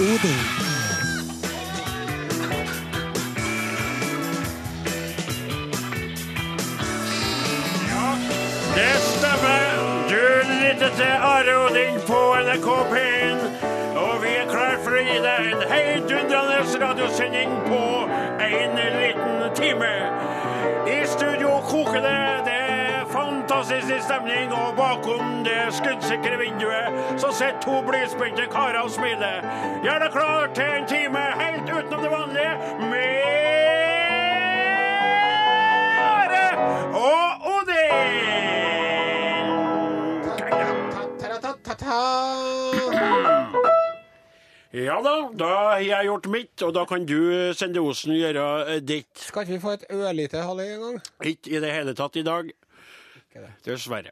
Odin. Det stemmer. Du lytter til Are Odin på NRK P1. Og vi er klar for å gi deg en heidundrende radiosending på en liten time. I studio koker det. Det er stemning, og bakom det skuddsikre vinduet så sitter to blyspente karer og smiler. Deg klar til en time helt utenom det vanlige med Are og Odin. Ja da, da har jeg gjort mitt, og da kan du, Sende Osen, gjøre eh, ditt. Skal ikke vi få et ørlite halli en gang? Ikke i det hele tatt i dag. Ikke det. Dessverre.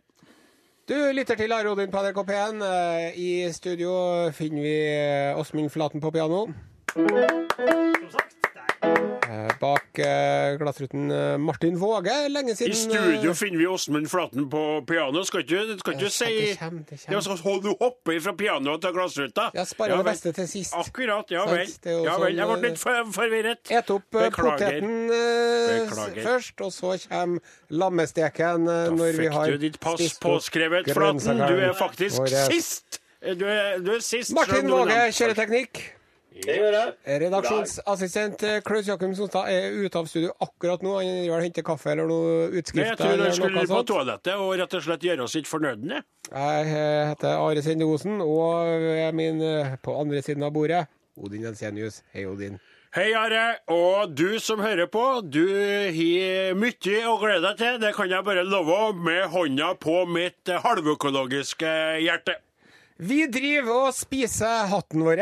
Du lytter til Are Odin på NRK P1. Eh, I studio finner vi eh, Åsmund Flaten på piano. Som Bak der. glassruten eh, Martin Våge. Lenge siden I studio eh, finner vi Åsmund Flaten på piano. Skal ikke, skal ikke Eh, si det kommer, det kommer. Du hopper fra pianoet til glassruta. Ja, sparer Ja det beste til sist. Akkurat. Ja vel. Ja vel. Jeg sånn, ble litt forvirret. Et opp eh, Beklager. poteten eh, Beklager. først, og så kommer lammesteken eh, Da når vi fikk har du ditt pass spist opp påskrevet, Flaten. Du er faktisk sist. Du er, du er sist. Martin Våge, kjøreteknikk. Det gjør jeg. Redaksjonsassistent eh, Klaus Jakim Sonstad er ute av studio akkurat nå. Han vil henter kaffe eller noe Nei, jeg tror eller han skulle på toalettet og rett og slett gjøre sitt fornødne. Jeg eh, heter Are Sende Osen, og er min eh, på andre siden av bordet Odin Jensenius. Hei, Odin. Hei, Are. Og du som hører på, du har mye å glede deg til. Det kan jeg bare love med hånda på mitt halvøkologiske hjerte. Vi driver og spiser hatten vår.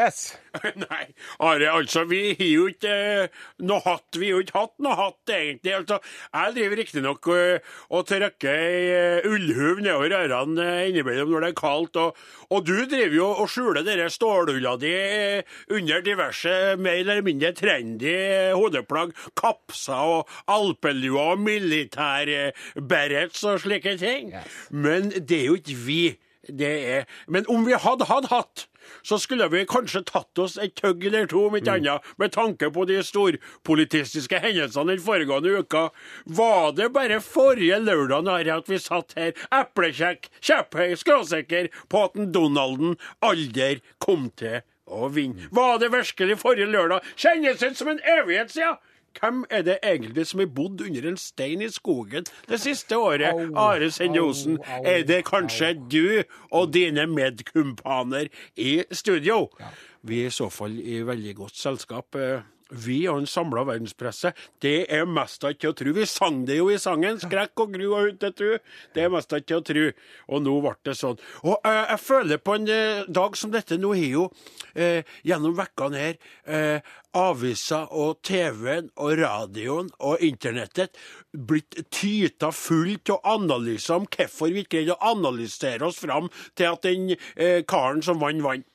Nei, Are, altså, vi har jo ikke eh, noe hatt. Vi har jo ikke hatt noe hatt, egentlig. Altså, jeg driver riktignok uh, og trykker ei uh, ullhuv nedover ørene uh, innimellom når det er kaldt, og, og du driver jo og skjuler dere stålulla di eh, under diverse mer eller mindre trendy eh, hodeplagg, kapser og alpelua og militærberets og slike ting. Men det er jo ikke vi. Det er Men om vi hadde hatt hatt, så skulle vi kanskje tatt oss et tøgg eller to, om ikke annet, med tanke på de storpolitistiske hendelsene den foregående uka. Var det bare forrige lørdag at vi satt her, eplekjekk, kjepphøy, skråsikker på at en Donalden aldri kom til å vinne? Var det virkelig forrige lørdag? Kjennes ut som en evighet siden! Hvem er det egentlig som har bodd under en stein i skogen det siste året? Au, Are Sende Osen, er det kanskje du og dine medkumpaner i studio? Vi er i så fall i veldig godt selskap. Vi og en samla verdenspresse, det er mest av ikke å tro. Vi sang det jo i sangen, 'Skrekk og gru og hutetru'. Det er mest av ikke å tro. Og nå ble det sånn. Og eh, jeg føler på en eh, dag som dette, nå har jo eh, gjennom vekkene her eh, aviser og TV-en og radioen og internettet blitt tyta fullt av analyser om hvorfor vi ikke greide å analysere oss fram til at den eh, karen som vant, vant.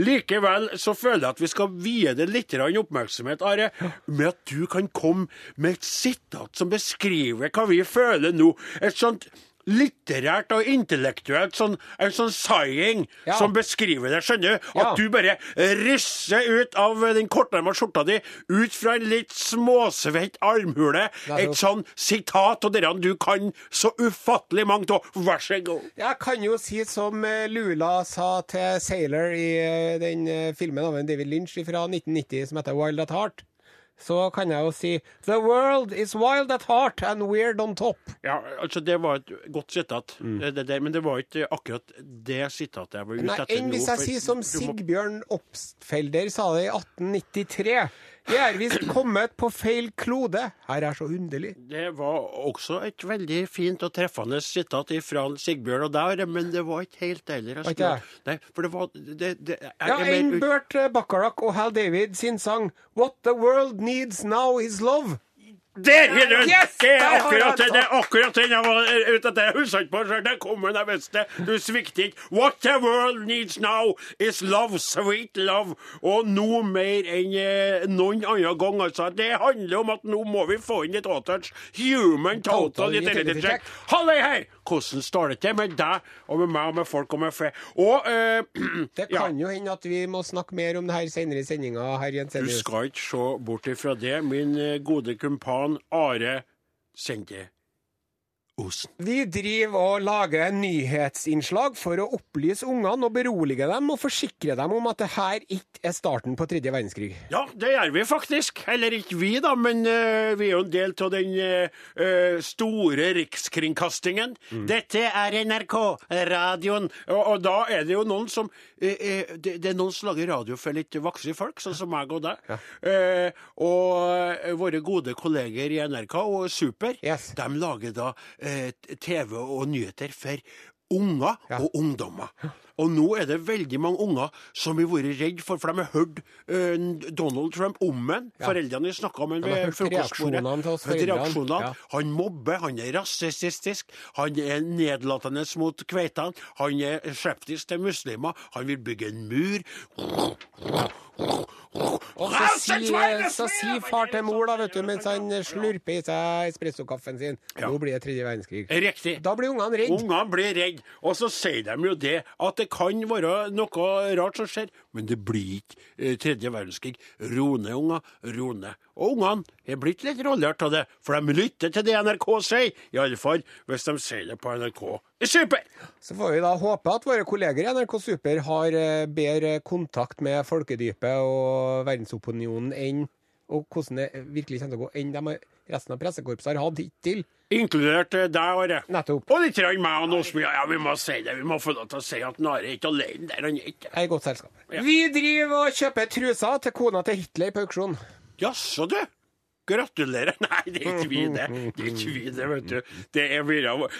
Likevel så føler jeg at vi skal vie det litt oppmerksomhet, Are, med at du kan komme med et sitat som beskriver hva vi føler nå. Et sånt litterært og intellektuelt sånn, en sånn saying Ja. som beskriver det. Skjønner du? Ja. At du bare rysser ut av den kortarma skjorta di, ut fra en litt småsvett armhule, et sånn sitat av dere du kan så ufattelig mange av. Vær så god. Jeg kan jo si som eh, Lula sa til Sailor i eh, den eh, filmen av David Lynch fra 1990 som heter Wild at Heart. Så kan jeg jo si The world is wild at heart and weird on top. Ja, altså Det var et godt sitat, mm. det der, men det var ikke akkurat det sitatet jeg var ute etter enn hvis jeg sier som Sigbjørn Opsfelder sa det i 1893. Vi er visst kommet på feil klode. Her er så underlig. Det var også et veldig fint og treffende sitat fra Sigbjørn og der, men det var ikke helt heller. Okay. det? Nei, for det var det, det, jeg Ja, enn Burt Bacharach og Hal David sin sang What the world needs now is love. Der har du den! Yes! Det er akkurat den. det akkurat den jeg var ute etter. Jeg husker ikke på sjøl. Der kom den, jeg visste det. Du svikter ikke. What the world needs now is love, sweet love. Og nå mer enn eh, noen annen gang, altså. Det handler om at nå må vi få inn et åters human total utility check. Halløy her! Hvordan står det til med deg og med meg og med folk og med fe? Og eh, Det ja. kan jo hende at vi må snakke mer om det her senere i sendinga. her Du skal ikke se bort ifra det. Min eh, gode kumpan Are Sende Osen. Vi driver og lager nyhetsinnslag for å opplyse ungene og berolige dem og forsikre dem om at det her ikke er starten på tredje verdenskrig. Ja, det gjør vi faktisk. Eller ikke vi, da, men uh, vi er jo en del av den eh, store rikskringkastingen. Dette er NRK, radioen. Og, og da er det jo noen som uh, det, det er noen som lager radio for litt voksne folk, sånn som meg og deg. Eh, og våre gode kolleger i NRK og Super, Yes. de lager da TV og nyheter for unger Ja. og ungdommer. Og nå er det veldig mange unger som har vært redd for, for de har hørt uh, Donald Trump om han. Foreldrene har snakka om har ved frokostbordet. reaksjonene. Ja. Han mobber, han er rasistisk, han er nedlatende mot kveitene, han er skeptisk til muslimer, han vil bygge en mur. Og så sier så sier far til mor, da, vet du, mens han slurper i seg espressokaffen sin Ja. Nå blir det tredje verdenskrig. Riktig. Da blir ungene redde. Ungene blir redde, og så sier de jo det at det kan være noe rart som skjer, men det blir ikke eh, tredje verdenskrig. Ro ned, unger. Ro ned. Og ungene er blitt litt rollert av det, for de lytter til det NRK sier. I alle fall hvis de sier det på NRK. Super! Så får vi da håpe at våre kolleger i NRK Super har eh, bedre kontakt med folkedypet og verdensopinionen enn og hvordan det virkelig kommer til å gå, enn de resten av pressekorpset har hatt hittil. Inkludert eh, deg, Are. Nettopp. Og litt meg og Nåsmia. Ja, vi må si det. Vi må få lov til å si at Nare er ikke alene der. Han er ikke Jeg er i godt selskap. Vi driver og kjøper truser til kona til Hitler på auksjon. Jaså, du. Gratulerer. Nei, det er ikke vi, det. Det er ikke vi, det, vet du. Det er,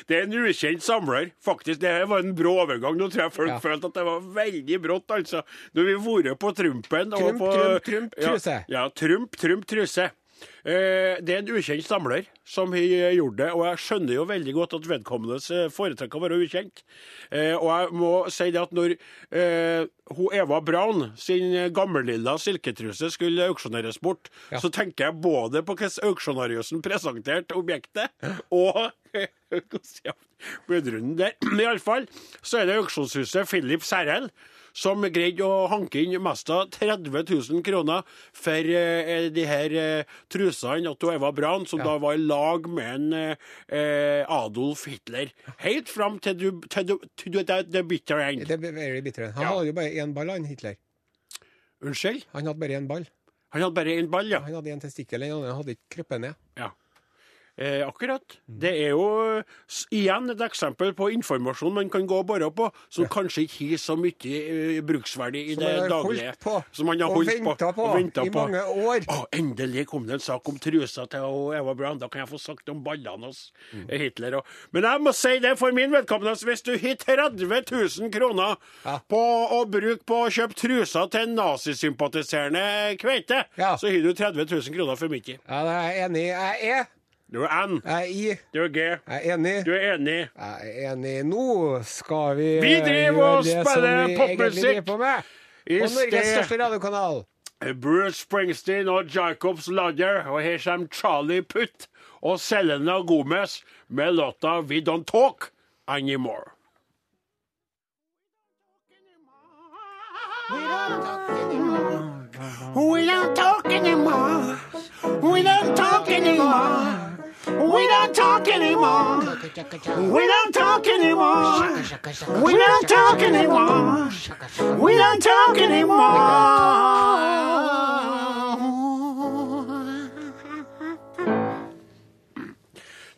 det er en ukjent samler, faktisk. Det var en brå overgang. Nå tror jeg folk Ja. følte at det var veldig brått, altså. Vi har vært på Trumpen og Trump, på Trump, Trump, truse. Ja, ja Trump, Trump, truse. Eh, det er en ukjent samler som har gjort det, og jeg skjønner jo veldig godt at vedkommendes eh, foretrekker å være ukjent. Eh, og jeg må si det at når hun Eva Braun sin gammellilla silketruse skulle auksjoneres bort, Ja. så tenker jeg både på hvordan auksjonariusen presenterte objektet, og budrunden der. Iallfall så er det auksjonshuset Philip Serrell som greide å hanke inn mest av 30 000 kroner for de her eh, at til Eva Braun, som da var i lag med en eh, Adolf Hitler. Helt fram til du, til du, til du the, the bitter end. Det er very bitter. Han Ja. hadde jo bare én ball, han Hitler. Unnskyld? Han hadde bare én ball. Han hadde bare én ball, ja. Han hadde én testikkel, andre hadde ikke kryppet ned. Ja. Eh, akkurat. Det er jo eh, igjen et eksempel på informasjon man kan gå og bore på, som kanskje ikke har så mye uh, bruksverdi i Som det daglige. på Som man har og holdt på, på, og ventet i mange år. Å, endelig kom det en sak om trusa til å- Eva Braun. Da kan jeg få sagt om ballene hos Mm. Hitler. Og. Men jeg må si det for min vedkommende. Hvis du har 30 000 kroner Ja. på å bruke på å kjøpe trusa til en nazisympatiserende kveite, Ja. så har du 30 000 kroner for mye. Ja, det er jeg enig i. Jeg er. Du er N. Jeg er i. Du er G. Jeg er enig. Du er enig. Jeg er enig. Nå skal vi Vi driver gjøre og det som spiller vi egentlig popmusikk. på med. I På Norges største radiokanal. Bruce Springsteen og Jacobs Ladder, og her kommer Charlie Putt og Selena Gomez med låta We Don't Talk Anymore. We don't talk anymore. We don't talk anymore. We don't talk anymore. We don't talk anymore. We don't talk anymore. We don't talk anymore. We don't talk anymore.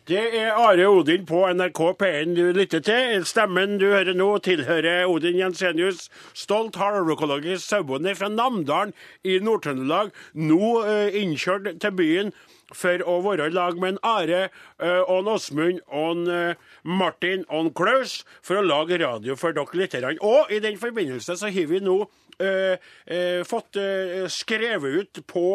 Det er Are Odin på NRK P1 du lytter til. Stemmen du hører nå, tilhører Odin Jensenius, stolt halvøkologisk sauebonde fra Namdalen i Nord-Trøndelag, nå eh, innkjørt til byen for å være i lag med en Are eh, og en Åsmund og en eh, Martin og en Klaus for å lage radio for dere lytterne. Og i den forbindelse så har vi nå eh, eh, fått eh, skrevet ut på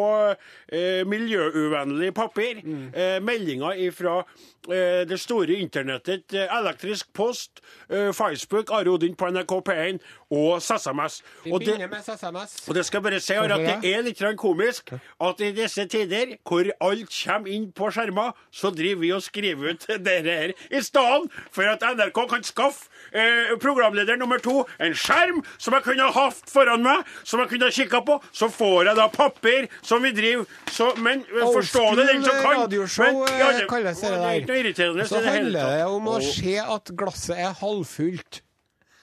eh, miljøuvennlig papir Mm. meldinger fra det store internettet, elektrisk post, Facebook, Are Odin på NRK P1 og SMS. Vi Og det, begynner med SMS. og det skal bare si at det er litt komisk at i disse tider, hvor alt kommer inn på skjermer, så driver vi og skriver ut dette her. I stedet for at NRK kan skaffe eh, programleder nummer to en skjerm som jeg kunne ha hatt foran meg, som jeg kunne ha kikka på, så får jeg da papir som vi driver så Men eh, forstå det, den som kan. radioshow, Men, ja, det, kalles det det er der. Så det handler det om å se at glasset er halvfullt,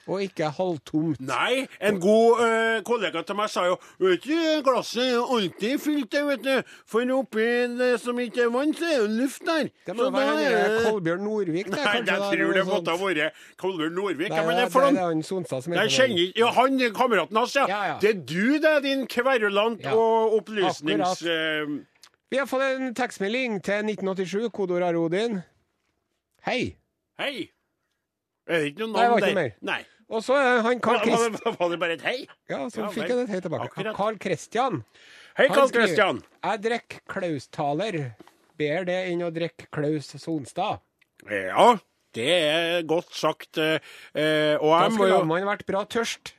og ikke halvtomt. Nei, en god eh, kollega til meg sa jo Vet du, glasset er jo alltid fylt, det, vet du. For oppi det som ikke er vann, så er jo luft der. Det Så må være han er Kolbjørn Nordvik. Det, Nei, jeg tror det måtte ha vært Kolbjørn Nordvik. Nei, men det er det, for det han, Sonstad som heter kjenner Ja, han kameraten hans, ja. Ja, ja. Det er du, det, din kverulant Ja, og opplysnings... eh, Vi har fått en tekstmelding til 1987, kodeord Arodin. Hei. hei. Det ikke noe Nei, det var navn ikke mer. Nei. Og så er han Carl Var, Christ... var, var det bare et hei? Ja, så Ja, fikk vel. jeg et hei tilbake. Akkurat. Carl Christian. Hei, Han Karl skriver, Christian. Jeg drikker Klaustaler. Bedre det enn å drikke Klaus Sonstad. Ja, det er godt sagt. eh, eh, og Da jeg må skulle jo man vært bra tørst.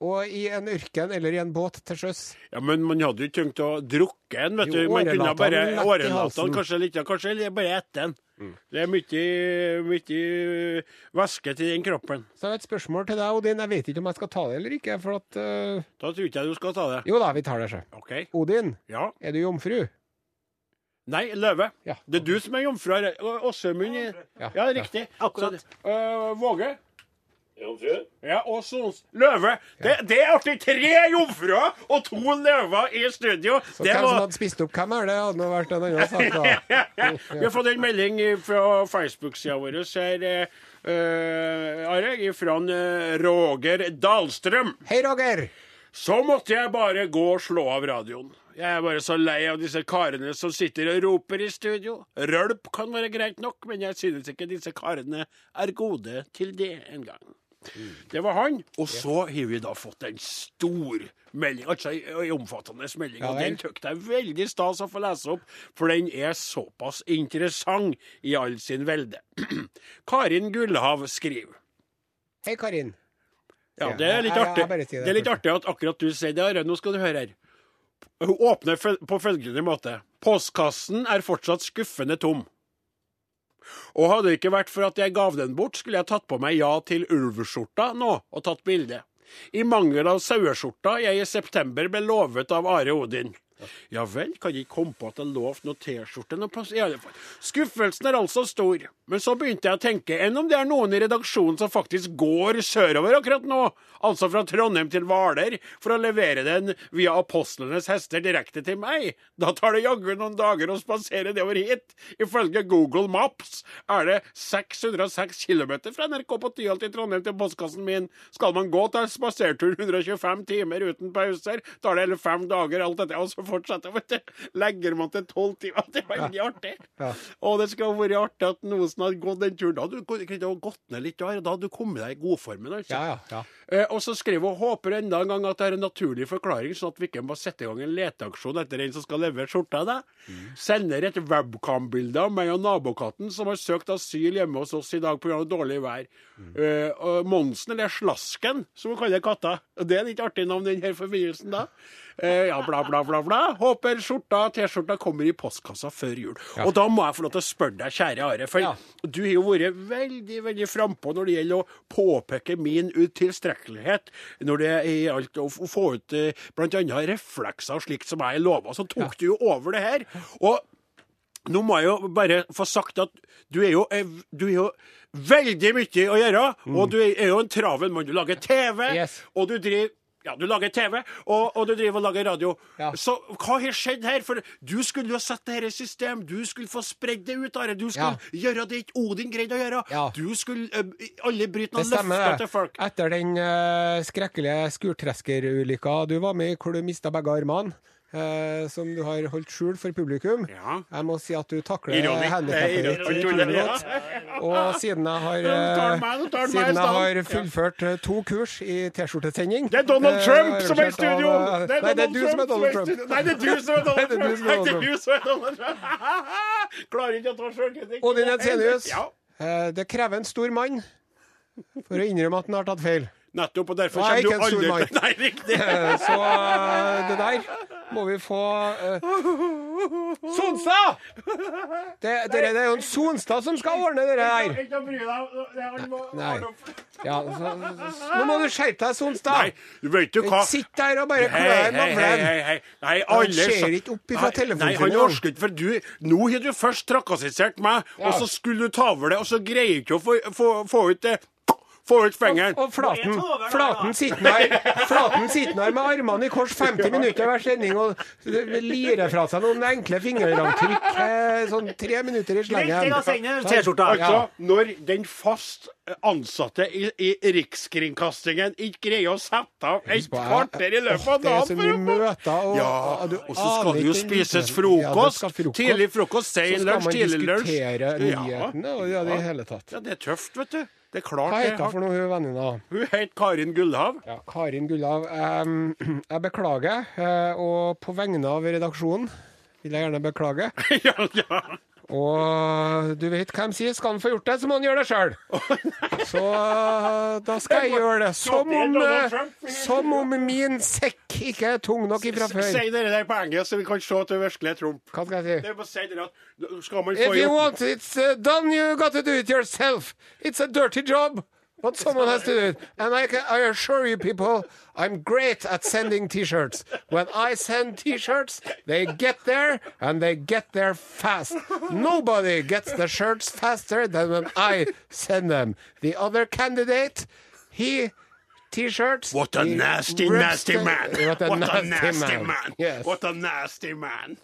Og i en ørken eller i en båt til sjøs. Ja, Men man hadde jo ikke tenkt å drukke en, vet Jo, du. Man kunne bare lett i årelatan, halsen. kanskje litt, ja, kanskje eller bare etter den. Det er mye, mye væske til den kroppen. Så jeg har et spørsmål til deg, Odin. Jeg vet ikke om jeg skal ta det eller ikke. For at uh... Da tror ikke jeg du skal ta det. Jo da, vi tar det, sjø. Okay. Odin, Ja. er du jomfru? Nei, løve. Ja. Det er du som er jomfru her. Åsemund Ja. Ja, riktig. Akkurat. Våge. Ja, og Sons Løve. Det, det er artig! Tre jomfruer og to løver i studio. Så Det hvem var- som hadde spist opp hvem er det, hadde nå vært en annen sak, da. Vi har fått en melding fra Facebook-sida vår her, uh, Are, fra eh, Roger Dahlstrøm. Hei, Roger! Så måtte jeg bare gå og slå av radioen. Jeg er bare så lei av disse karene som sitter og roper i studio. Rølp kan være greit nok, men jeg synes ikke disse karene er gode til det engang. Det var han. Og så har vi da fått en stor melding, altså en omfattende melding. Og den syns jeg er veldig stas å få lese opp, for den er såpass interessant i all sin velde. Karin Gullhav skriver. Hei, Karin. Ja, det er litt artig Det er litt artig at akkurat du sier det, Are. Nå skal du høre her. Hun åpner på følgende måte. Postkassen er fortsatt skuffende tom. Og hadde det ikke vært for at jeg gav den bort, skulle jeg tatt på meg ja til ulveskjorta nå og tatt bilde. I mangel av saueskjorta jeg i september ble lovet av Are Odin. Ja vel, kan jeg komme på at jeg lovte noe T-skjorte noe plass I alle fall. Skuffelsen er altså stor. Men så begynte jeg å tenke, enn om det er noen i redaksjonen som faktisk går sørover akkurat nå? Altså fra Trondheim til Hvaler, for å levere den via apostlenes hester direkte til meg? Da tar det jaggu noen dager å spasere nedover hit. Ifølge Google Maps er det 606 km fra NRK på Tyholt i Trondheim til postkassen min. Skal man gå til spasertur 125 timer uten pauser, tar det hele fem dager, alt dette, og så fortsetter, vet du. Legger man til tolv timer. Det er veldig artig. Ja. Og det skulle ha vært artig at noen som hadde gått den turen. Da hadde du gått ned litt, og da hadde du kommet deg i godformen, altså. Ja, ja, ja. Eh, og så skriver hun håper enda en gang at det er en naturlig forklaring, sånn at vi ikke må sette i gang en leteaksjon etter en som skal levere skjorta Da. deg. Sender et webcam-bilde av meg og nabokatten som har søkt asyl hjemme hos oss i dag pga. dårlig vær. Eh, og Monsen, eller Slasken, som hun kaller katta. Det er et litt artig navn i denne forbindelsen, da. Eh, ja, bla, bla, bla, bla. Håper skjorta, T-skjorta kommer i postkassa før jul. Og da må jeg få lov til å spørre deg, kjære Are, for Ja. du har jo vært veldig veldig frampå når det gjelder å påpeke min utilstrekkelighet når det gjaldt å få ut bl.a. blant annet reflekser og slikt som jeg lova. Så tok du jo over det her. Og nå må jeg jo bare få sagt at du er jo, eh, du er jo veldig mye å gjøre, og du er jo en travel mann. Du lager TV, Yes. og du driver ja, du lager TV, og, og du driver og lager radio. Ja. Så hva har skjedd her? For du skulle jo sette dette i system. Du skulle få spredd det ut, Are. Du skulle gjøre det ikke Odin greide å gjøre. Ja. Du skulle uh, alle bryte noen løfter til folk. Etter den uh, skrekkelige skurtreskerulykka du var med i, hvor du mista begge armene, eh, som du har holdt skjul for publikum. Ja. Jeg må si at du takler handikappet er ditt utrolig godt. Og siden jeg har, eh, meg- siden jeg har fullført eh, to kurs i T-skjortesending Det er Donald eh, Trump som er i studio! eh, Det er Nei, det er du som er Donald Trump. Nei, det er du som er Donald Trump! Nei, det er du som er Donald Trump! Klarer ikke å ta sjølkritikk. Odin Jensenius, Ja, eh, det krever en stor mann for å innrømme at han har tatt feil. Nettopp. Og derfor Nei, kommer du aldri. Nei, riktig. Eh, Så eh, det der må vi få eh, Sonstad! Det, det, det er jo en Sonstad som skal ordne det der. Ikke å bry deg. Nei. Ja, så, nå må du skjerpe deg, Nei, du vet du hva? Sitt der og bare klø i navlen. Han ser ikke opp ifra telefonen Nei, han orker ikke, for du Nå har du først trakassert meg, Ja. og så skulle du ta over det, og så greier du ikke å få, få, få ut det Få ut fingeren. Og Flaten, flaten Flaten sitter her med armene i kors 50 minutter hver sending og lirer fra seg noen enkle fingeravtrykk. eh, Sånn tre minutter i slengen. Altså, når den fast ansatte i, i Rikskringkastingen ikke greier å sette av et kvarter i løpet av Det er så dagen mye for å møter, og, Ja, og, så skal det jo spises frokost. Ja, frokost. Tidlig frokost, Så lunsj, skal lunsj, man skal man diskutere Ja. og ja, det i hele tatt. Ja, det er tøft, vet du. Det er klart Hva heter hun for noe, hun venninna? Hun heter Karin Gullhav. Ja, Karin Gullhav. Um, jeg beklager, eh, og på vegne av redaksjonen vil jeg gjerne beklage. ja, ja. Og du vet hva de sier, skal han få gjort det, så må han gjøre det sjøl. Så eh, da skal jeg gjøre det. Som om, eh, som om min sekk ikke er tung nok ifra før. Si det der på engelsk, så vi kan se at du virkelig er Trump. Hva skal jeg si? Det er bare å si det at skal man få If you want it uh, done, you got to do it yourself. It's a dirty job, but someone has to do it. And I, can, I assure you, people, I'm great at sending T-shirts. When I send T-shirts, they get there and they get there fast. Nobody gets the shirts faster than when I send them. The other candidate, he. T-shirts. What a nasty, nasty man! What a What a nasty, nasty man. man! Yes. What a nasty man!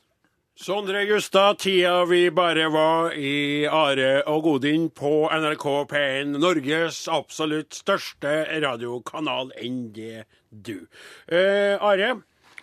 Sondre Gustad, tida vi bare var i Are og Godin på NRK P1, Norges absolutt største radiokanal enn det du. Eh, Are,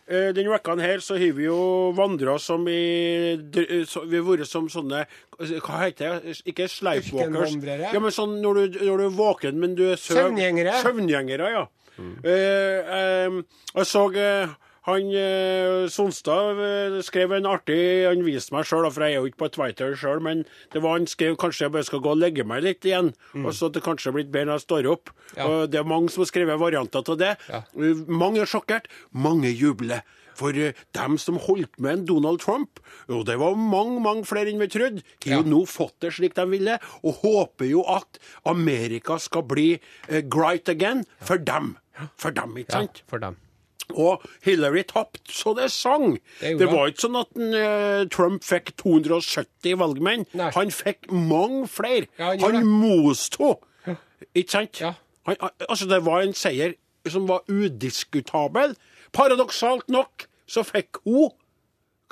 eh, denne uka her så har vi jo vandra som i så, Vi har vært som sånne Hva heter det? Ikke sleipwalkers. Ja, men sånn når du, når du er våken, men du er søv... Søvngjengere? Søvngjengere, ja. Eh, eh, jeg så eh, han eh, Sonstad eh, skrev en artig Han viste meg sjøl, for jeg er jo ikke på Twitter sjøl, men det var han skrev kanskje jeg bare skal gå og legge meg litt igjen. Og så at det kanskje har blitt bedre når jeg står opp. Mm. Ja. Og det er mange som har skrevet varianter av det. Ja. Eh, Mange er sjokkert, mange jubler. For eh, dem som holdt med en Donald Trump, og det var mange mange flere enn vi trodde, har Ja. jo nå fått det slik de ville, og håper jo at Amerika skal bli uh, great again for dem. For dem, ikke sant? Ja, for dem. Og Hillary tapte så det sang. Det Det, var ikke sånn at eh, Trump fikk 270 valgmenn. Nei. Han fikk mange flere. Ja, han han mosto. Ikke sant? Ja. Han, altså, det var en seier som var udiskutabel. Paradoksalt nok så fikk hun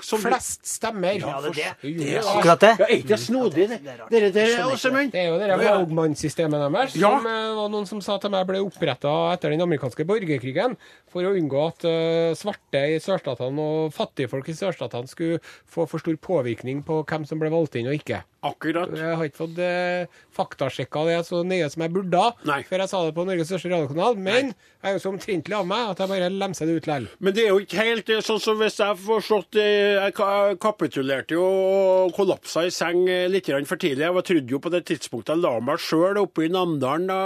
som Flest stemmer. Ja, det er det. Det er akkurat det. Ja, er ikke det snodig, det? Dere? Det er jo det der valgmannssystemet deres Ja. som eh, var noen som sa til meg ble oppretta etter den amerikanske borgerkrigen for å unngå at uh, svarte i sørstatene og fattigfolk i sørstatene skulle få for stor påvirkning på hvem som ble valgt inn og ikke. Akkurat. Jeg har ikke fått eh, faktasjekka det så nøye som jeg burde da, Nei. før jeg sa det på Norges største radiokanal, men jeg er jo så omtrentlig av meg at jeg bare lemser det ut likevel. Men det er jo ikke helt eh, sånn som hvis jeg forstått det Jeg kapitulerte jo og kollapsa i seng eh, litt for tidlig. Jeg trodde jo på det tidspunktet jeg la meg sjøl oppe i Namdalen da,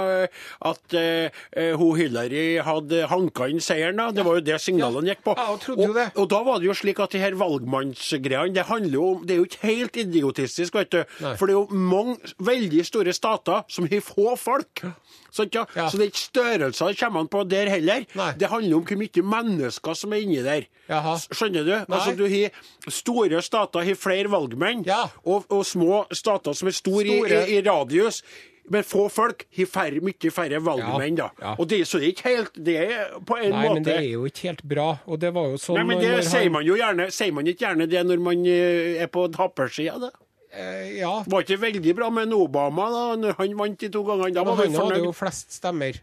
at eh, eh, hun Hillary hadde hanka inn seieren. da. Det var jo det signalene gikk på. Ja, og, trodde jo det. og da var det jo slik at de her valgmannsgreiene det handler jo om Det er jo ikke helt idiotistisk, vet du. Nei. For det er jo mange veldig store stater som har få folk. Sant, ja? Ja. Så det er ikke størrelser det kommer an på der heller. Nei. Det handler om hvor mye mennesker som er inni der. Jaha. Skjønner du? Altså, du har Store stater har flere valgmenn, Ja. og, og små stater som er store, Store. I, i, radius. Men få folk har færre, mye færre valgmenn, da. Ja. Og det, så det er ikke helt Det er på en Nei, måte men det er jo ikke helt bra. Og det var jo sånn Nei, men det sier man jo gjerne Sier man ikke gjerne det når man eh, er på tappersida, da? Eh, Ja, Var ikke veldig bra med Obama da når han vant de to gangene? Da var han hadde jo flest stemmer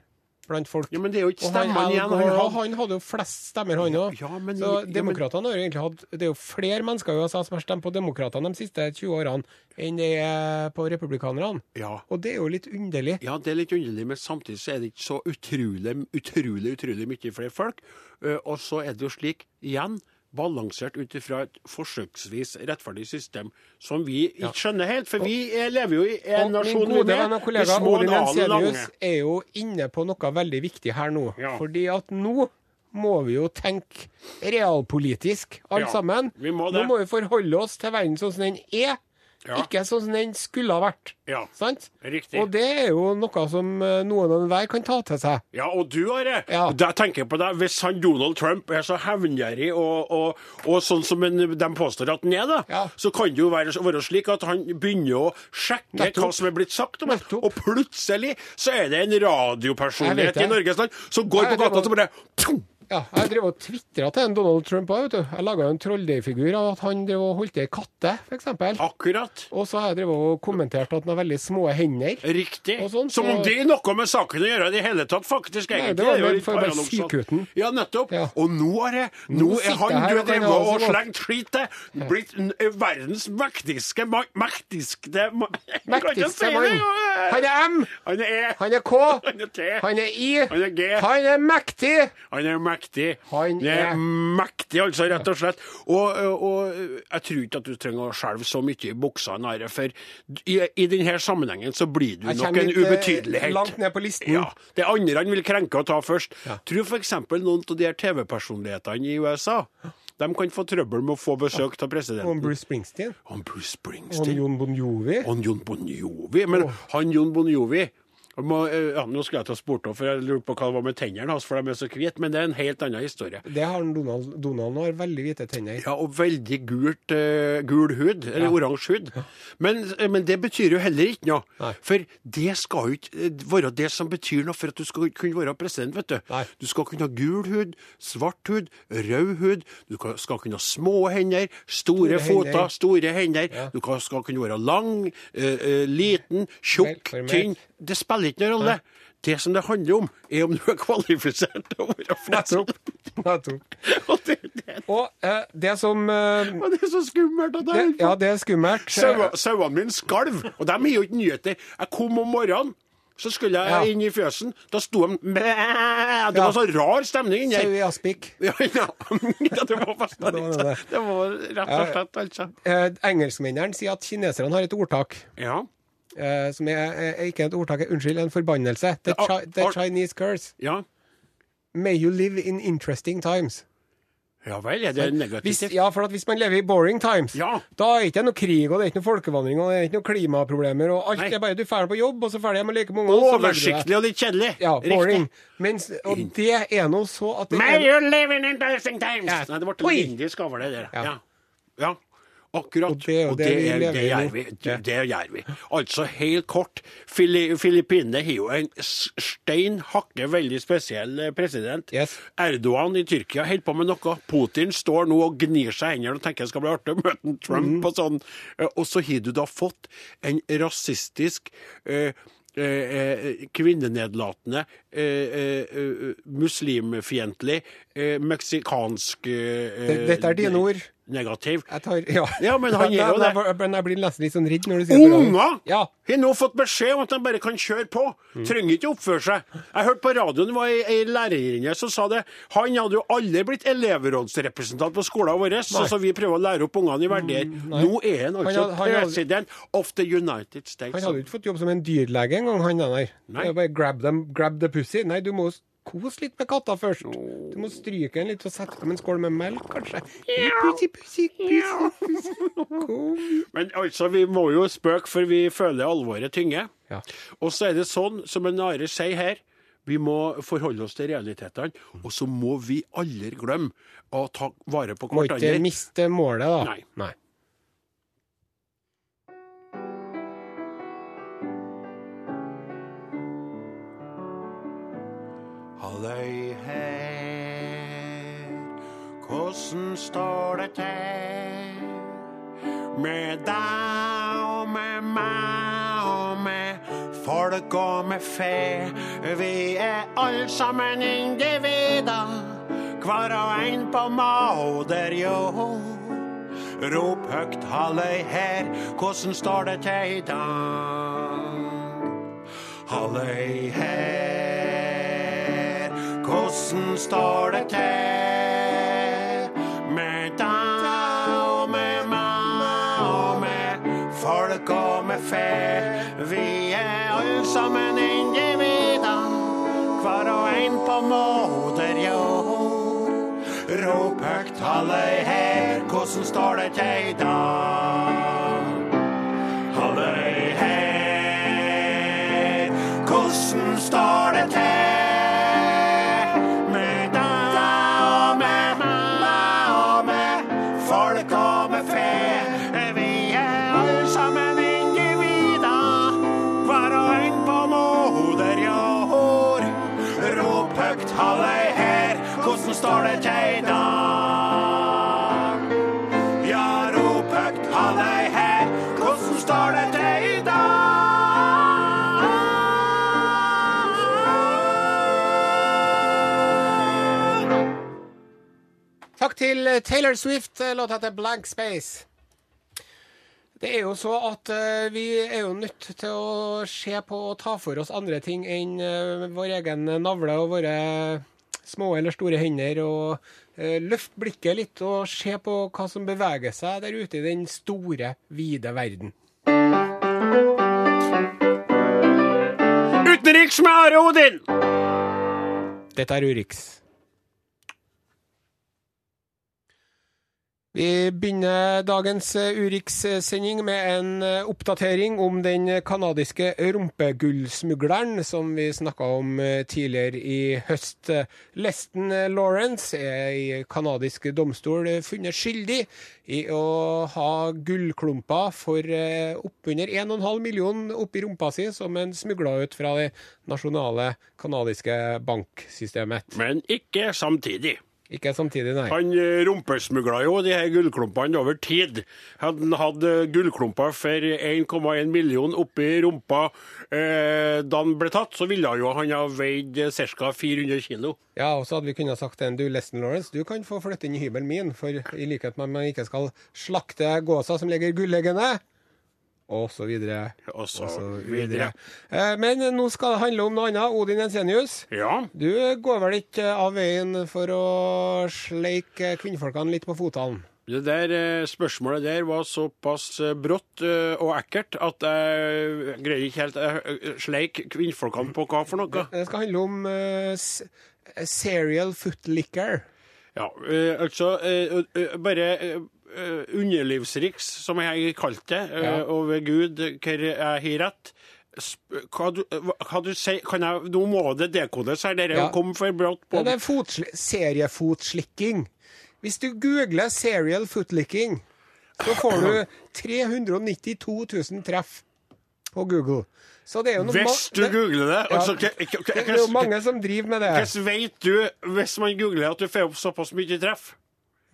blant folk. Ja, men det er jo ikke stemmen stemmene igjen. Han, Han han hadde jo flest stemmer, han òg. Ja, men- så ja, demokratene har jo egentlig hatt Det er jo flere mennesker i USA som har stemt på demokratene de siste 20 årene, enn det er på republikanerne. Ja. Og det er jo litt underlig. Ja, det er litt underlig, men samtidig så er det ikke så utrolig, utrolig, utrolig mye flere folk. Eh, Og så er det jo slik, igjen, balansert ut ifra et forsøksvis rettferdig system som vi ikke skjønner helt, for vi er, lever jo i en Og min nasjon gode venn og kollega Odin. Jensenius er jo inne på noe veldig viktig her nå. Ja. Fordi at nå må vi jo tenke realpolitisk, alle Ja, sammen. vi må Nå må vi forholde oss til verden sånn som den er, Ja. ikke sånn som den skulle ha vært. Ja, Sant? riktig. Og det er jo noe som eh, noen og enhver kan ta til seg. Ja, og du, Are. Ja. Jeg tenker på deg, Hvis han Donald Trump er så hevngjerrig og, og, og sånn som en, de påstår at han er, da, Ja. så kan det jo være, være slik at han begynner å sjekke Nettopp. hva som er blitt sagt om ham. Og plutselig så er det en radiopersonlighet i Norges land som går på gata og bare pum, Ja, jeg drev og tvitra til en Donald Trump òg, vet du. Jeg laga en trolldeigfigur av at han drev og holdt ei katte, f.eks. Akkurat. Og så har jeg drevet og kommentert at han har veldig små hender. Riktig. Og sånn, Som om så- det er noe med saken å gjøre i det hele tatt, faktisk. Nei, egentlig. det var litt for bare sykuten. Ja, nettopp. Ja. Og nå er det Nå, Nå er han og har drevet og så slengt skit til, blitt verdens mektigste mektiske... Mektigste si mann. Han er M, Han er E. han er K, Han er T. han er I, Han er G. han er mektig! Han er mektig. Han er mektig, altså, rett og slett. Og, og jeg tror ikke at du trenger å skjelve så mye i buksa, Are, for i, i denne sammenhengen så blir du nok en ubetydelighet. eh, ubetydelig langt ned på listen. Ja, Det andre han vil krenke og ta først. Tror f.eks. noen av de her TV-personlighetene i USA de kan få trøbbel med å få besøk av Og presidenten. Bruce Springsteen. Om Bruce Og Springsteen. Jon Bon Jovi. Og Jon Bon Jovi. Men han Jon Bon Jovi må, eh, ja, Nå skulle jeg ta spurt opp, for jeg lurte på hva det var med tennene hans, for de er så hvite. Men det er en helt annen historie. Det har Donald. Donald har veldig hvite tenner. Ja, og veldig gult, uh, gul hud, eller Ja. oransje hud. Men, eh, men det betyr jo heller ikke noe. Nei. For det skal jo ikke være det som betyr noe for at du skal kunne være president, vet du. Nei. Du skal kunne ha gul hud, svart hud, rød hud. Du skal kunne ha små hender, store, Store foter, hender. store hender. Ja. Du skal kunne være lang, uh, uh, liten, tjukk, tynn. Det spiller ikke noen rolle. Det som det handler om, er om du er kvalifisert til å være Nettopp. president. Nettopp. Og det, det, Og eh, det som eh, og det er så skummelt at det, jeg Ja, det er skummelt. Saua- Sauene mine skalv, og de har jo ikke nyheter. Jeg kom om morgenen, så skulle jeg Ja. inn i fjøsen. Da sto de Det Ja. var så rar stemning inni Sau her. i aspik. Ja, ja. ja, det var fast det var det. Det var rett og slett, altså. Eh, engelskmennene sier at kineserne har et ordtak. Ja. Eh, som er, er ikke et ordtak, unnskyld, en forbannelse. The, chi the Chinese curse. ja. May you live in interesting times. Ja vel, er det Hvis, negativt? ja, for at hvis man lever i boring times, Ja. da er det ikke noe krig, og det er ikke noe folkevandring, og det er ikke noe klimaproblemer, og alt Nei. er bare du drar på jobb, og så ferdig hjem og leker med ungene. så. Oversiktlig og litt kjedelig. Ja, boring. Mens, og det er nå så at det May er, you live in interesting times! Ja. Nei, det ble litt indisk over det der. Ja. Ja. ja. Akkurat. Og det og det, Og det det, er, vi. Det, gjør vi. Altså, helt kort. Fili Filippinene har jo en stein hakke veldig spesiell eh, president. Yes. Erdogan i Tyrkia holder på med noe. Putin står nå og gnir seg i hendene og tenker det skal bli artig å møte Trump Mm. og sånn. Eh, Og så har du da fått en rasistisk uh, eh, eh, kvinnenedlatende, eh, eh, eh, muslimfiendtlig, meksikansk Dette er dine ord. Negativ. Tar, ja. Ja, men han gjør jo det. Jeg, jeg, blir nesten litt sånn redd når du sier det. Unger Ja. har nå fått beskjed om at de bare kan kjøre på. Mm. Trenger ikke oppføre seg. Jeg hørte på radioen det var ei, ei lærerinne som sa det. Han hadde jo aldri blitt elevrådsrepresentant på skolen vår, sånn som vi prøver å lære opp ungene i verdier. Nå er han altså Han han president of the United States. Han hadde ikke fått jobb som en dyrlege engang, han der. Nei. Bare grab, them, grab the pussy. Nei, du må kose litt med katta først. Du må stryke den litt og sette dem en skål med melk, kanskje. Pussy, pussy, pussy. Men altså, vi må jo spøke, for vi føler alvoret tynge. Ja. Og så er det sånn, som en Are sier her, vi må forholde oss til realitetene. Og så må vi aldri glemme å ta vare på Må ikke miste målet, da. Nei. Nei. Hvordan står det til? Med deg og med meg og med folk og med fe. Vi er alle sammen individer, hver og en på moder jord. Rop høgt halløy her, hvordan står det til i dag? Halløy her, hvordan står det til? Og med fe. Vi er alle sammen individer, hver og en på moder jord. Rop høgt halløy her, hvordan står det til i dag? Halløy her, hvordan står det til? Til Taylor Swift, eh, låta heter Blank Space. Det er jo så at uh, vi er jo nødt til å se på og ta for oss andre ting enn uh, vår egen navle og våre små eller store hender. Og uh, løft blikket litt og se på hva som beveger seg der ute i den store, vide verden. Utenriks med Are Odin! Dette er Urix. Vi begynner dagens eh, Urix-sending med en eh, oppdatering om den kanadiske rumpegullsmugleren som vi snakka om eh, tidligere i høst. Leston Lawrence er i kanadisk domstol funnet skyldig i å ha gullklumper for oppunder 1,5 million oppi rumpa si, som en smugla ut fra det nasjonale kanadiske banksystemet. Men ikke samtidig. Ikke samtidig, nei. Han eh, rumpesmugla jo de her gullklumpene over tid. Hadde han hatt eh, gullklumper for 1,1 million oppi rumpa eh, da han ble tatt, så ville jo han ha veid ca. 400 kilo. Ja, og så hadde vi kunnet sagt til en, du Leston Lawrence, du kan få flytte inn i hybelen min, for i likhet med at man ikke skal slakte gåsa som ligger gulleggende, og så videre, Og så og så videre. videre. Eh, Men nå skal det handle om noe annet. Odin Ensenius, Ja, du går vel ikke av veien for å sleike kvinnfolkene litt på fotene? det der eh, spørsmålet der var såpass eh, brått og ekkelt at jeg greier ikke helt å sleike kvinnfolkene på hva for noe. Det skal handle om uh, serial footlicker. Ja, uh, altså uh, Bare underlivsriks, som jeg kalte det, eh, Ja. og ved Gud hvor jeg har rett. Hva du, hva- du sier, kan jeg, Nå må det dekodes her, dette Ja. kom for brått på. Ja, det er fotsli- seriefotslikking. Hvis du googler 'serial footlicking', så får du 392 000 treff på Google. Så det er jo noe Hvis du googler det altså, hva- det er jo mange som driver med det. Hvordan vet du, hvis man googler, at du får opp såpass mye treff?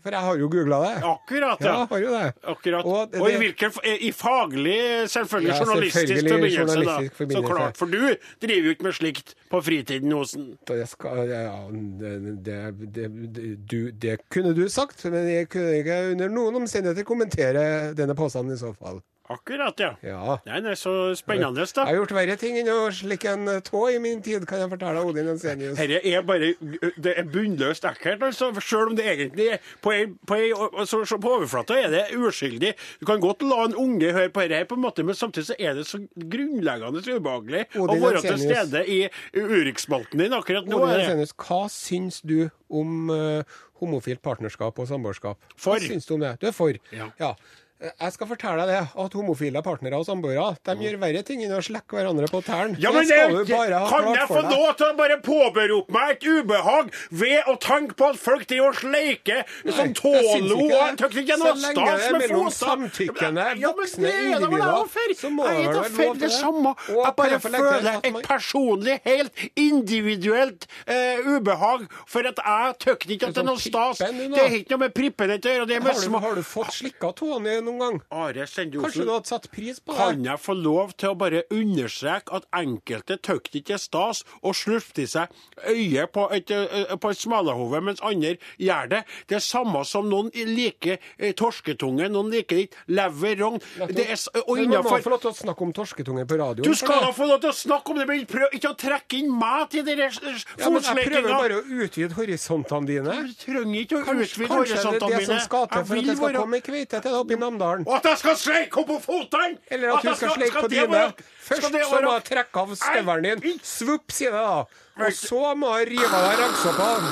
For jeg har jo googla det. Akkurat, Ja, ja. har jo det. Akkurat. Og Og, i det- hvilken I faglig, selvfølgelig Ja, journalistisk selvfølgelig forbindelse, journalistisk da. forbindelse. Så klart. For du driver jo ikke med slikt på fritiden, Osen. Det, skal, ja, det, det, det, det, du, det kunne du sagt, men jeg kunne ikke under noen omstendigheter kommentere denne påstanden i så fall. Akkurat, ja. Ja. Nei, er så spennende, Jeg har gjort verre ting enn å slikke en tå i min tid, kan jeg fortelle Odin Ensenius. Dette er bare Det er bunnløst ekkelt, altså. Selv om det egentlig er På, ei, på, ei, altså, på overflata er det uskyldig. Du kan godt la en unge høre på dette, på en måte, men samtidig så er det så grunnleggende ubehagelig å Odin være til stede i Urix-spalten din akkurat nå. Odin. Ensenius, hva syns du om uh, homofilt partnerskap og samboerskap? For. Hva syns du om det? Du er for? Ja. Eh, Jeg skal fortelle deg det, at homofile partnere og samboere de gjør verre ting enn å slekke hverandre på tærne. Ja, men det, ha Kan jeg få lov til å bare påberope meg et ubehag ved å tenke på at folk driver og sleiker som tålo og jeg tykker ikke Så noe lenge stas det er med mellom fota. samtykkende, Ja, voksne det er da vel individer, jeg så må Jeg det vel være lov til det samme. Jeg bare til føler et personlig, helt individuelt eh, ubehag for at jeg tykker ikke at det er noe sånn stas. Det er ikke noe med prippen å gjøre. Det med Har har du fått slikka tåene noen gang. Are Sende Kanskje du hadde satt pris på det? Kan jeg få lov til å bare understreke at enkelte tøkte ikke er stas og slurpte i seg øyet på et, eh, på et smalahove, mens andre gjør det. Det er samme som noen liker eh, torsketunge, noen liker ikke lever, rogn. Det er, og få lov til å snakke om torsketunge på radioen. Du skal da få lov til å snakke om det, men prøv ikke å trekke inn meg til dere ja, Jeg prøver bare å utvide horisontene dine. Du trenger ikke å utvide kanskje det er det som skal til for at jeg skal komme i kveite til deg oppe i Og at jeg skal sleike henne på fotene! Eller at du hun skal sleike på dine. Først så må jeg trekke av støvelen din. Svupp, Svopp, sier det da. Og så må jeg rive av deg raggsokkene.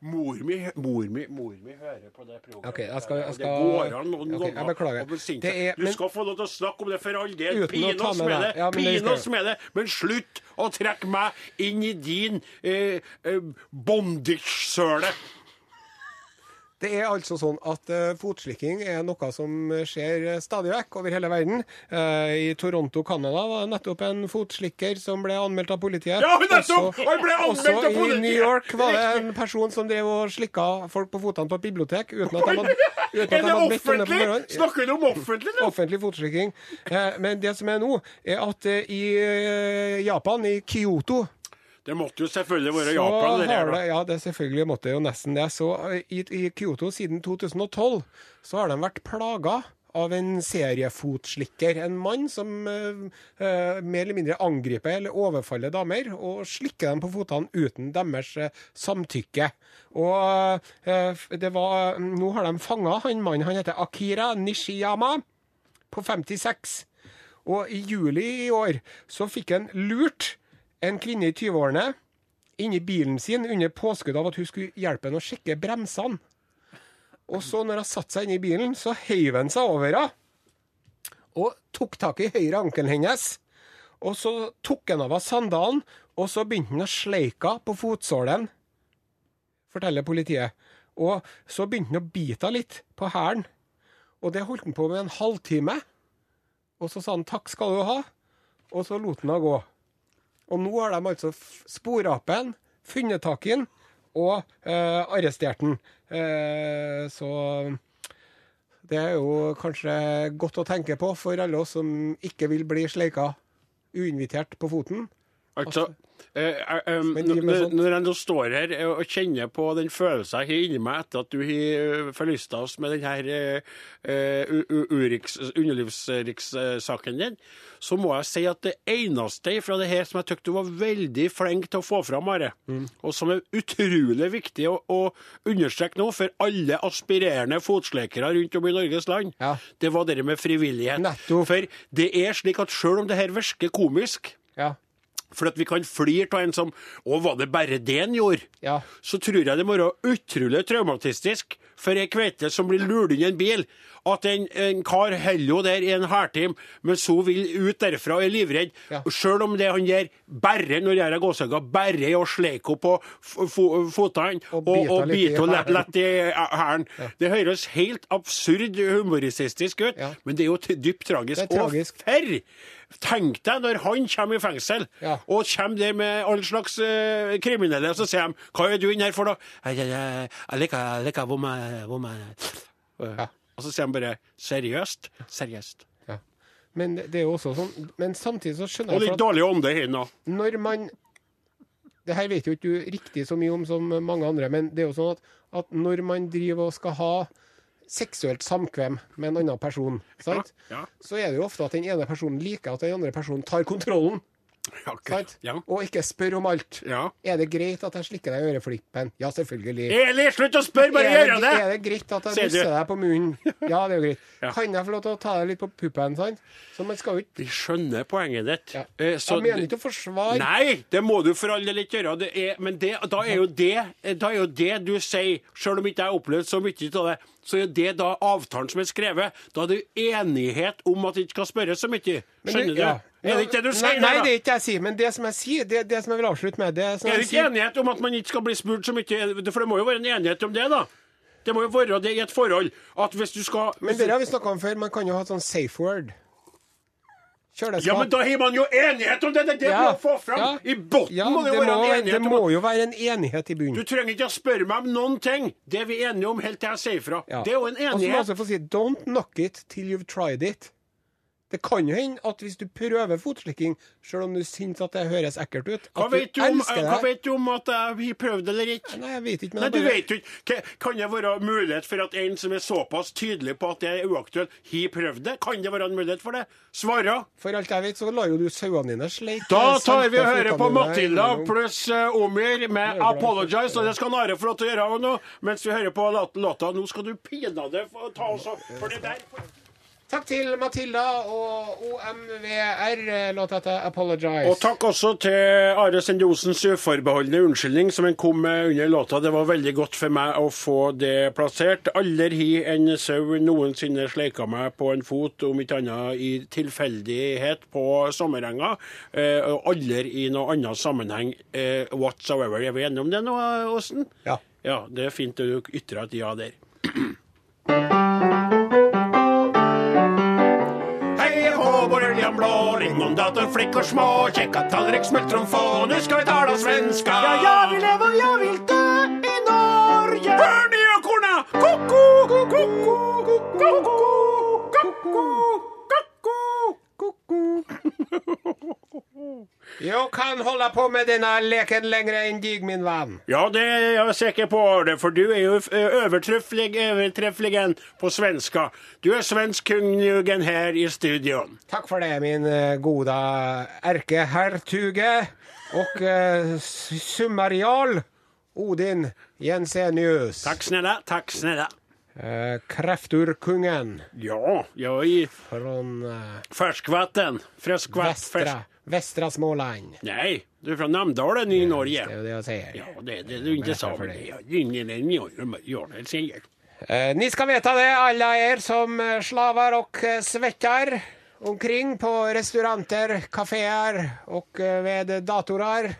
Mor mi, mor mi, mor mi hører på det programmet. Okay, jeg skal- jeg skal- Det går an noen okay, ganger å besinne Det seg. Du skal få lov til å snakke om det for all del. Oss med det, Ja, skal oss med det. Men slutt å trekke meg inn i din eh, eh, bondage-søle. Det er altså sånn at uh, fotslikking er noe som skjer eh, stadig vekk over hele verden. Uh, I Toronto, Canada var det nettopp en fotslikker som ble anmeldt av politiet. Ja, nettopp! Også- Han ble anmeldt også av politiet! i New York var det en person som drev og slikka folk på fotene på et bibliotek uten at de hadde, uten at Er det hadde offentlig? Snakker du om offentlig nå? Offentlig fotslikking. Men det som er nå, er at i Japan, i Kyoto Det måtte jo selvfølgelig være så Japan. Det her, det, ja, det selvfølgelig måtte jo nesten det. Så eh, i, i Kyoto siden 2012 så har de vært plaga av en seriefotslikker. En mann som uh, uh, mer eller mindre angriper eller overfaller damer og slikker dem på fotene uten deres uh, samtykke. Og det var Nå har de fanga han mannen. Han heter Akira Nishiyama på 56. Og i juli i år så fikk han lurt en kvinne i 20-årene inni bilen sin under påskudd av at hun skulle hjelpe henne å sjekke bremsene. Og så når hun satte seg inni bilen, så heiv han seg over henne og tok tak i høyre ankelen hennes. Og så tok han av henne sandalen, og så begynte han å sleike henne på fotsålen, forteller politiet. Og så begynte han å bite henne litt på hælen. Og det holdt han på med en halvtime. Og så sa han takk skal du ha, og så lot han henne gå. Og nå har de altså spora opp den, funnet tak i den og eh, arrestert den. Eh, så det er jo kanskje godt å tenke på for alle oss som ikke vil bli sleika uinvitert på foten. Altså, eh, eh, driver med når når jeg nå står her eh, og kjenner på den følelsen jeg har inni meg etter at du har forlysta oss med denne eh, eh, underlivsrikssaken din, så må jeg si at det eneste fra det her som jeg syntes du var veldig flink til å få fram, Are, Mm. og som er utrolig viktig å, å understreke nå for alle aspirerende fotslekere rundt om i Norges land, Ja. det var det med frivillighet. Nettopp. For det er slik at sjøl om det her virker komisk, Ja. For at vi kan flire av en som Å, var det bare det han gjorde? Ja. Så tror jeg det må være utrolig traumatistisk for ei kveite som blir lurt inn i en bil, at en, en kar holder jo der i en halvtime, men så vil ut derfra og er livredd. Ja. Sjøl om det han gjør bare når jeg er gåsehøyga, bare er å sleike henne på føttene Og og, og bite henne lett, i hælen. Det høres helt absurd humoristisk ut, Ja. men det er jo dypt tragisk. Det er tragisk. Og ferr! Tenk deg når han kommer i fengsel, Ja. og kommer der med all slags uh, kriminelle, og så sier de 'Hva er du inne her for, da?' Jeg, liker, jeg liker hvor man, hvor man Ja. Og så sier de bare 'seriøst'? Seriøst. ja. Men det er jo også sånn Men samtidig så skjønner Og jeg litt at dårlig ånde her nå. når man Det her vet jo ikke du riktig så mye om som mange andre, men det er jo sånn at, at når man driver og skal ha seksuelt samkvem med en annen person, sant? Ja, så er det jo ofte at den ene personen liker at den andre personen tar kontrollen. ja. Sant? ja. Og ikke spør om alt. ja. Er det greit at jeg slikker deg i øreflippen? Ja, selvfølgelig. Eli, slutt å spørre, bare gjør det, det! er det greit at jeg Sier deg på munnen? Ja, det er jo greit. Ja. Kan jeg få lov til å ta deg litt på puppen? Sant? Så man skal jo ikke Vi skjønner poenget ditt. ja. Eh, så Jeg mener ikke å forsvare Nei, det må du for all del ikke gjøre. Det er, men det, da, er jo det, da er jo det du sier, selv om ikke jeg har opplevd så mye av det, så er det da avtalen som er skrevet. Da er det enighet om at det ikke skal spørres så mye. Skjønner du? ja. Er det ikke det du sier? Nei, nei, det er ikke det jeg sier. Men det som jeg sier, det, det som jeg vil avslutte med det Er det ikke sier, enighet om at man ikke skal bli spurt så mye? For det må jo være en enighet om det, da. Det må jo være det i et forhold at hvis du skal Men det har vi snakka om før. Man kan jo ha sånn safe word. kjøleskap. Ja, men da har man jo enighet om det! Det er det Ja, vi må få fram! ja. I bunnen Ja, må det det være må, en det må jo være en enighet i Du trenger ikke å spørre meg om noen ting. Det er vi enige om helt til jeg sier fra. Ja. Det er jo en Og så må jeg enighet. også få si don't knock it till you've tried it. Det kan jo hende at hvis du prøver fotslikking, selv om du syns at det høres ekkelt ut, Hva vet, du om, hva vet du om at jeg har prøvd eller ikke? Nei, jeg vet ikke, men Nei, du bare- vet jo ikke. Kan det være mulighet for at en som er såpass tydelig på at det er uaktuelt, har prøvd det? Kan det være en mulighet for det? Svara! For alt jeg vet, så lar jo du sauene dine sleike Da tar vi og hører på Matilda pluss eh, Omir med 'Apologize'. Og det skal Are få lov til å gjøre nå, mens vi hører på låt- låta. Nå skal du pinadø ta oss opp, for det der Takk til Matilda og OMVR, låta etter 'Apologize'. Og takk også til Are Sendosens uforbeholdne unnskyldning som han kom med under låta. Det var veldig godt for meg å få det plassert. Aldri har en sau noensinne sleika meg på en fot, om ikke annet i tilfeldighet på sommerenga. Eh, og aldri i noe annen sammenheng eh, whatsoever. Er vi enige om det nå, Åsen? Ja. Ja, det er fint at du ytrer et ja der. Blå, lingondator, flickor små, käcka tallrik, smultron få, nu ska vi tala svenska. Ja, jag vill leva och jag vill Jeg kan holde på med denne leken lenger enn deg, min venn. Ja, det er jeg sikker på, for du er jo overtreffelig, overtreffelig på svenska. Du er svensk kungen her i studio. Takk for det, min gode erkehertuge og uh, summarial Odin Jensenius. Takk snille, takk snälla. Uh, Krefturkungen Ja, jag är från uh, färskvatten. Färskvatt, västra, färsk... västra Småland. Nej, du är från Namdalen i Norge. Det er jo det jeg sier. Ja, det det du inte sa. Ja, det ja, säger. Eh, ni skal veta det, alla er som slaver slavar och uh, svettar omkring på restauranter, kaféer och eh, ved datorer.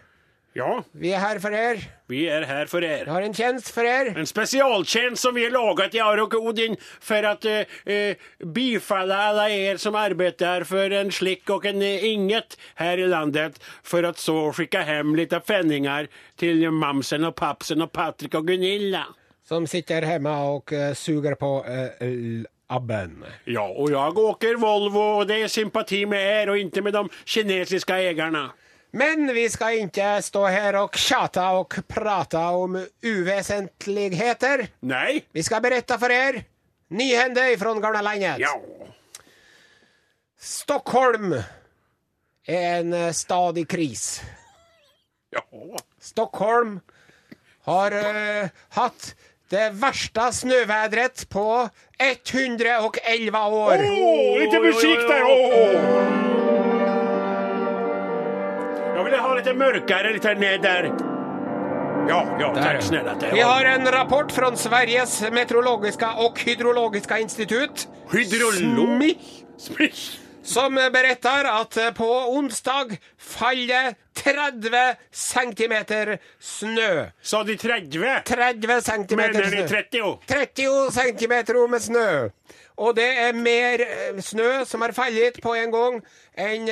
Ja, Vi er her for er. vi er her for dere. Vi har en tjenest for er. En spesialtjeneste som vi har laget i Arok Odin for at uh, bifalle alle alla er som arbeider for en slikk og en eh, inget her i landet for at så skicka hem litt penningar til mamsen og papsen og Patrik og Gunilla. Som sitter hjemme og uh, suger på uh, abben. Ja, og jeg åker Volvo og det er sympati med er og ikke med de kinesiske ägarna. Men vi skal ikke stå her og tjata og prate om uvesentligheter. Nei. Vi skal berette for dere nyhender ifrån gamla landet. Ja. Stockholm er en stad i kris. Ja. Stockholm har uh, hatt det verste snøværet på 111 år. Åh, litt musik där! Åh. Jag jeg ha lite mörkare, lite ned der. Ja, ja, takk snälla. Det Vi har en rapport fra Sveriges meteorologiske og hydrologiske institutt. Hydrolog. Smich? Smish. Som beretter att eh, på onsdag faller 30 centimeter snø. Sa de 30? 30 centimeter Menar ni snö. 30? 30 centimeter med snø. Og det er mer snø som har falt på en gang, enn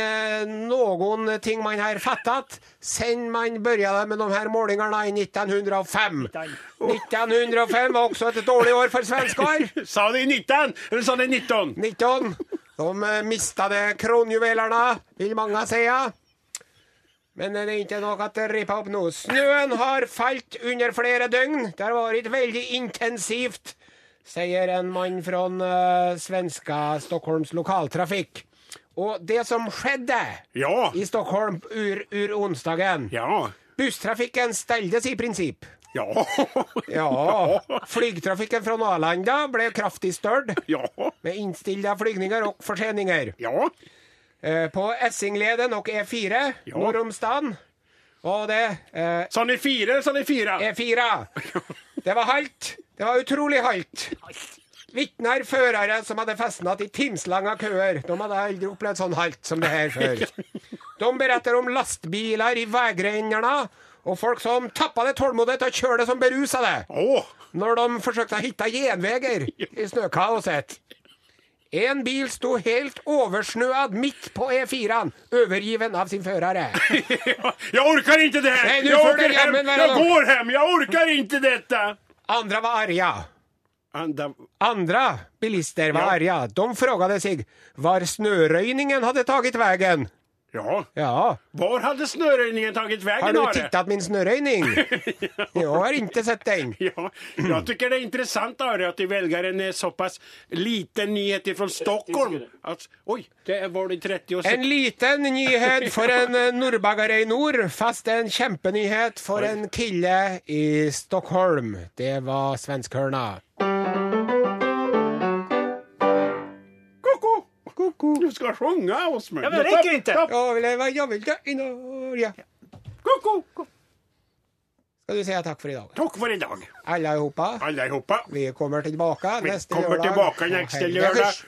noen ting man har fattet sen man begynte med de her målingene i 1905. 1905 var også et dårlig år for svensker. Sa de 19 eller sa de 19? 19. De mista mistade kronjuvelerna, vil mange si. Men det är inte at det ripper opp nå. Snøen har falt under flere dygn. Det har vært veldig intensivt, sier en mann fra uh, svenska Stockholms lokaltrafikk. Og det som skjedde Ja. i Stockholm ur, ur onsdagen Ja. Busstrafikken steldes i princip. Ja. Ja, Flygtrafikken från Nalanda ble kraftig størt, Ja. med innstilte flygninger og forseninger. Ja. Eh, På Essingleden og E4 Ja. nord om staden. Og det eh, Sånn i fire, sånn i fire. E4. Det var halvt. Det var utrolig halvt. Vitner førere som festen fastnat i timslange køer. De hadde aldri opplevd sånn halt som det her før. De beretter om lastbiler i vägrenarna och folk som tappade tålmodet och det som berusade Oh. Når de forsøkte å hitte gjenveier i snøkaoset. En bil sto helt oversnøad midt på E4-en, overgiven av sin fører. jeg orker ikke det! Nej, jeg, orker hjem. Hjem. nog. går hjem! Jeg orker ikke dette! Andre var arga. Andre bilister var Ja. arga. De frågade sig var snørøyningen hadde tatt vägen. Ja, Ja, var hade snöröjningen tagit vägen? har du tittet tittat min snöröjning? Jag har inte sett den. Ja, jag tycker det är intressant Are, att de väljer en såpass så pass liten nyhet ifrån Stockholm. Att, oj, det var det 30 år siden. En liten nyhet for en eh, i nord, fast en kjempenyhet for en kille i Stockholm. Det var svenskhörna. Koko! Du skal synge hos meg. Ja, men det räcker inte. vil jag vill dö i Norge. Koko! Skal du i dag? Takk for i dag. Alle Allihopa. allihopa. Vi kommer tilbake Vi neste kommer lørdag. Vi kommer tilbake neste lördag. kurs.